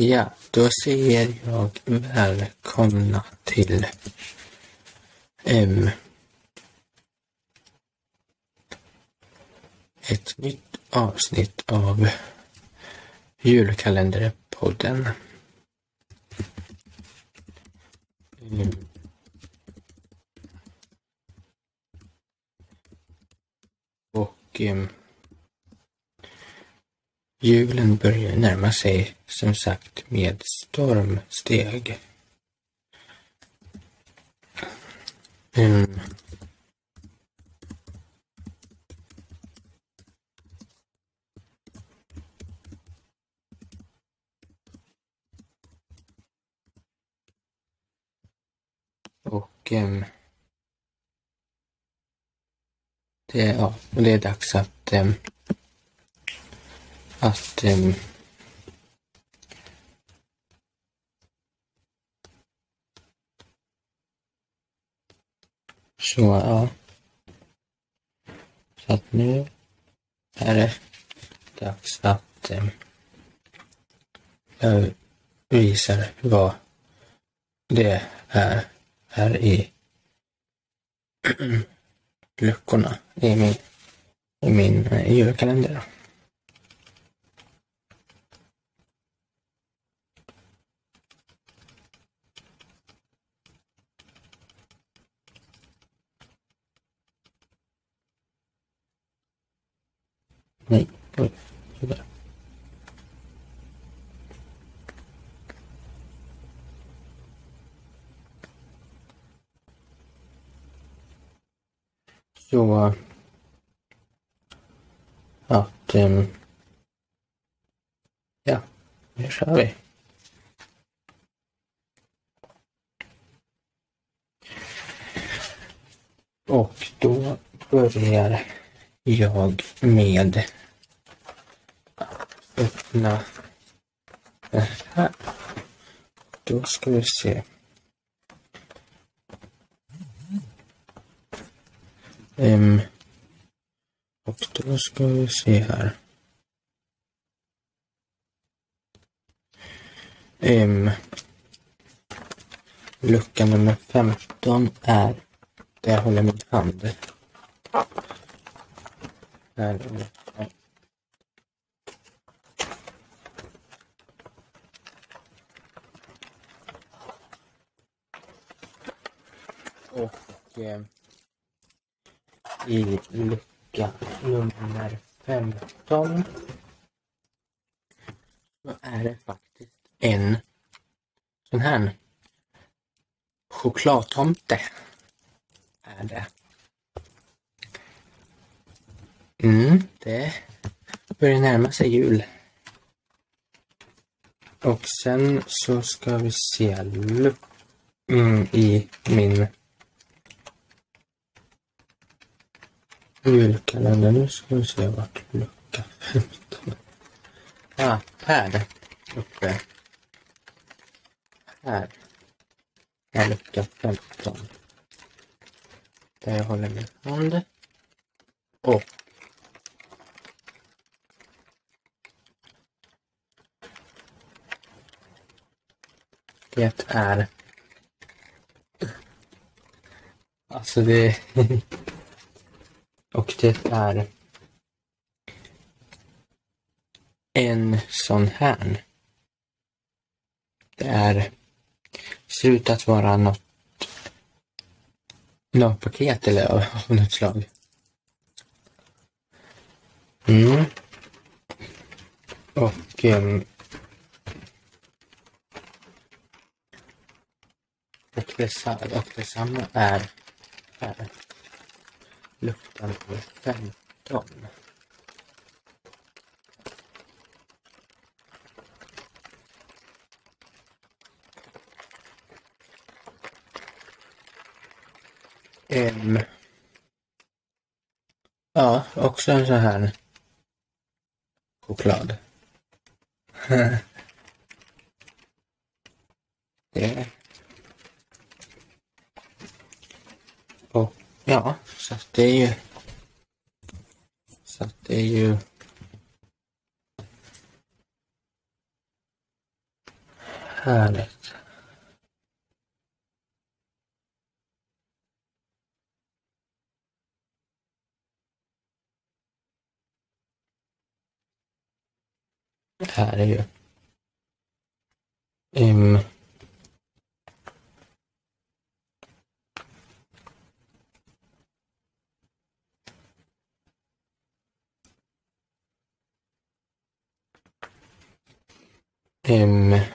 Ja, då säger jag välkomna till um, ett nytt avsnitt av Julkalenderpodden. Um, och um, julen börjar närma sig som sagt med stormsteg. Mm. och um, det, ja, det är dags att um, att em, så ja. Så att nu är det dags att eh, jag visar vad det är här i luckorna i min, i min eh, julkalender. Nej, oj, sådär. Så att um, ja, nu kör vi. Och då börjar jag med att öppna den här. Då ska vi se. Um, och då ska vi se här. Um, lucka nummer 15 är där jag håller min hand. Här är det. Och eh, i lucka nummer 15 så är det faktiskt en sån här chokladtomte. Är det. Mm, det börjar närma sig jul. Och sen så ska vi se mm, i min julkalender. Nu ska vi se vart lucka 15. Ah, här uppe. Här. Är lucka 15. Där jag håller min hand. Och det är Alltså det och det är en sån här. Det är ser ut att vara något något paket eller av något slag. Mm. Och Um och, dessa, och detsamma är här. Lukten på 15. Um, ja, också en sån här choklad. Det. Ja, så att det är ju så att det är ju Härligt. Här är ju um, um,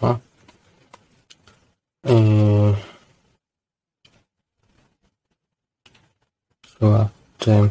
ja. Eh, så att eh,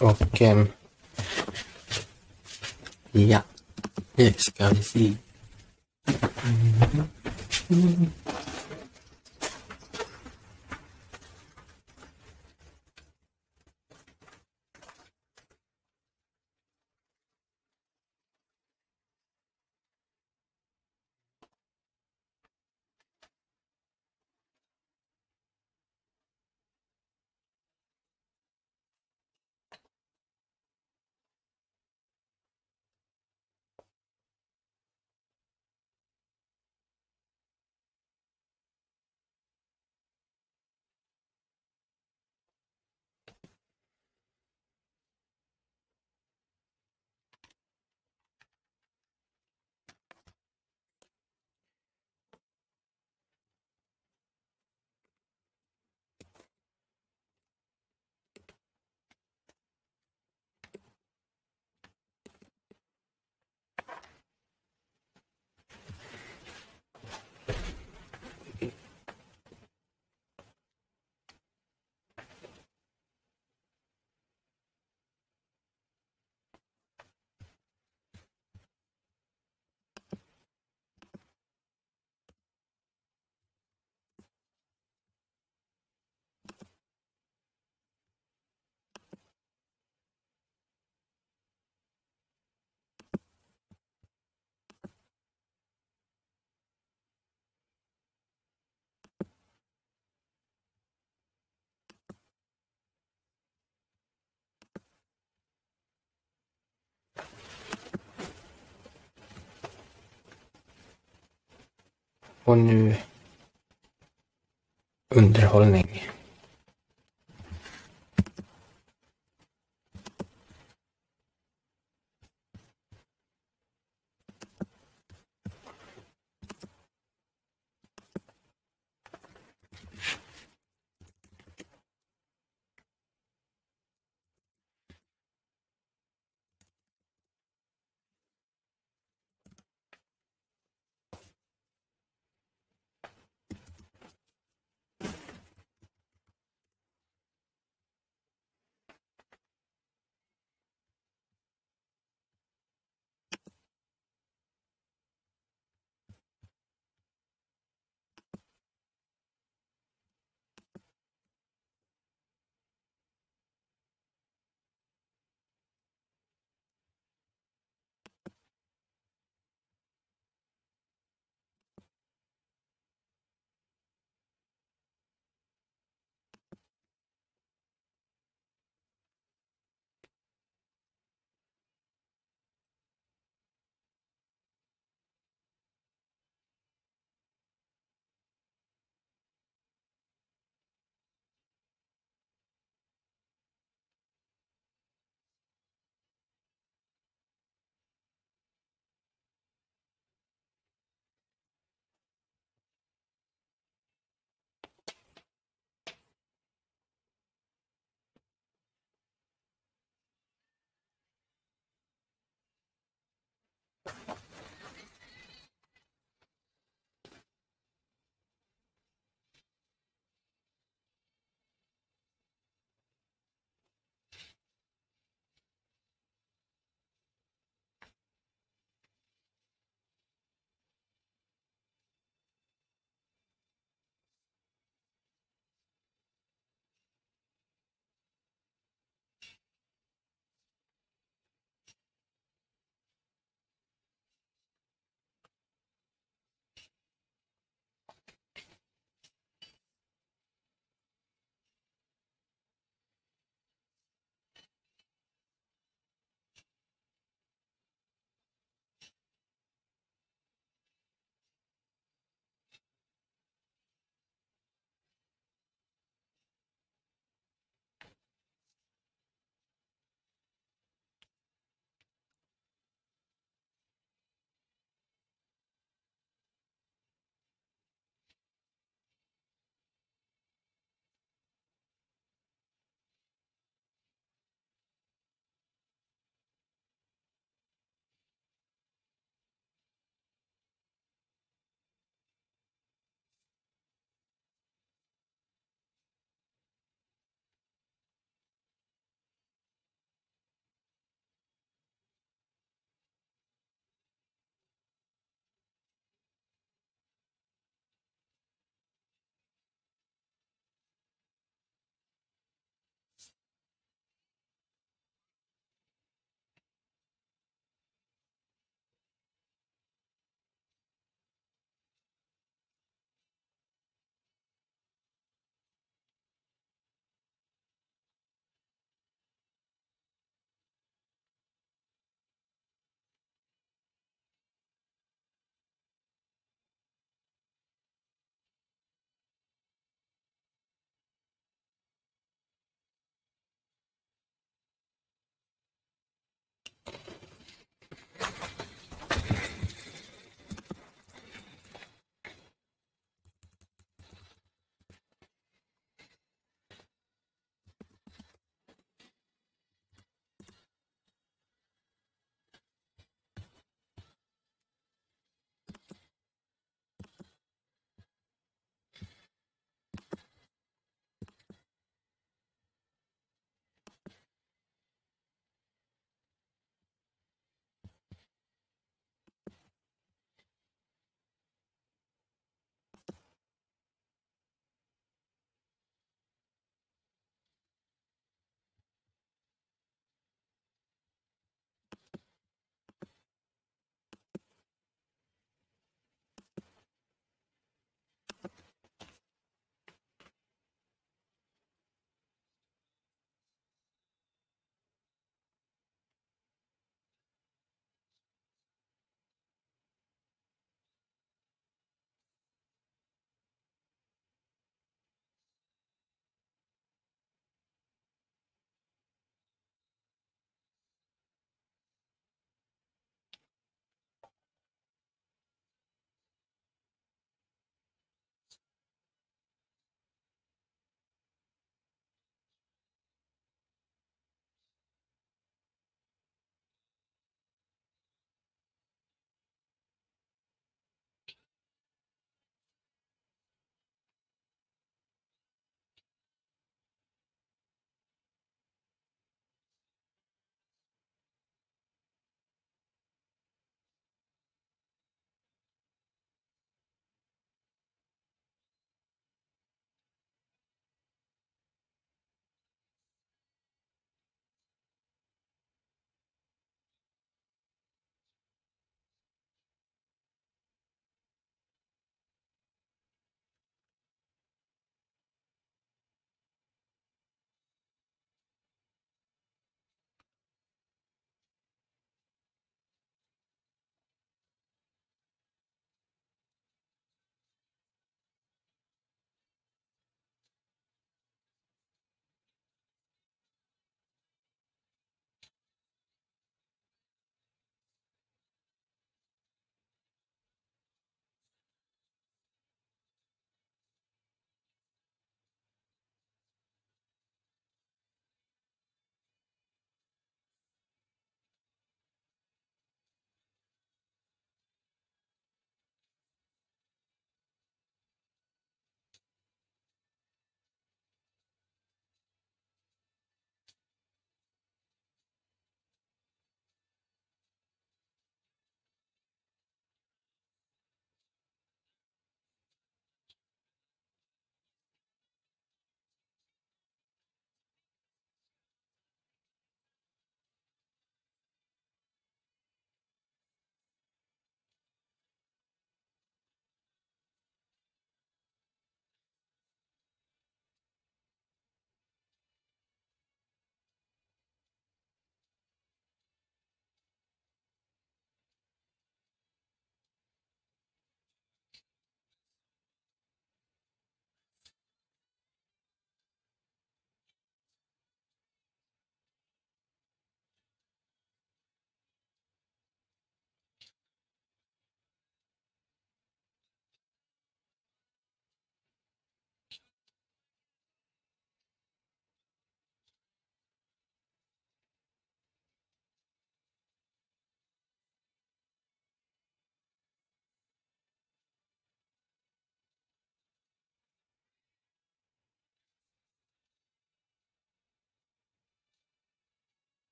och eh, ja, nu ska vi se. Och nu underhållning.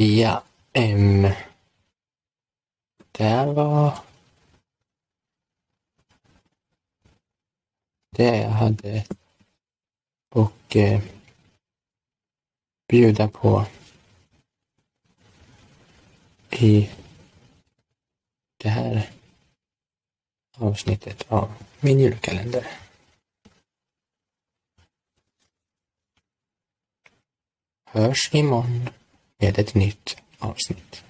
Ja, em, det var det jag hade och eh, bjuda på i det här avsnittet av min julkalender. Hörs imorgon med ett nytt avsnitt.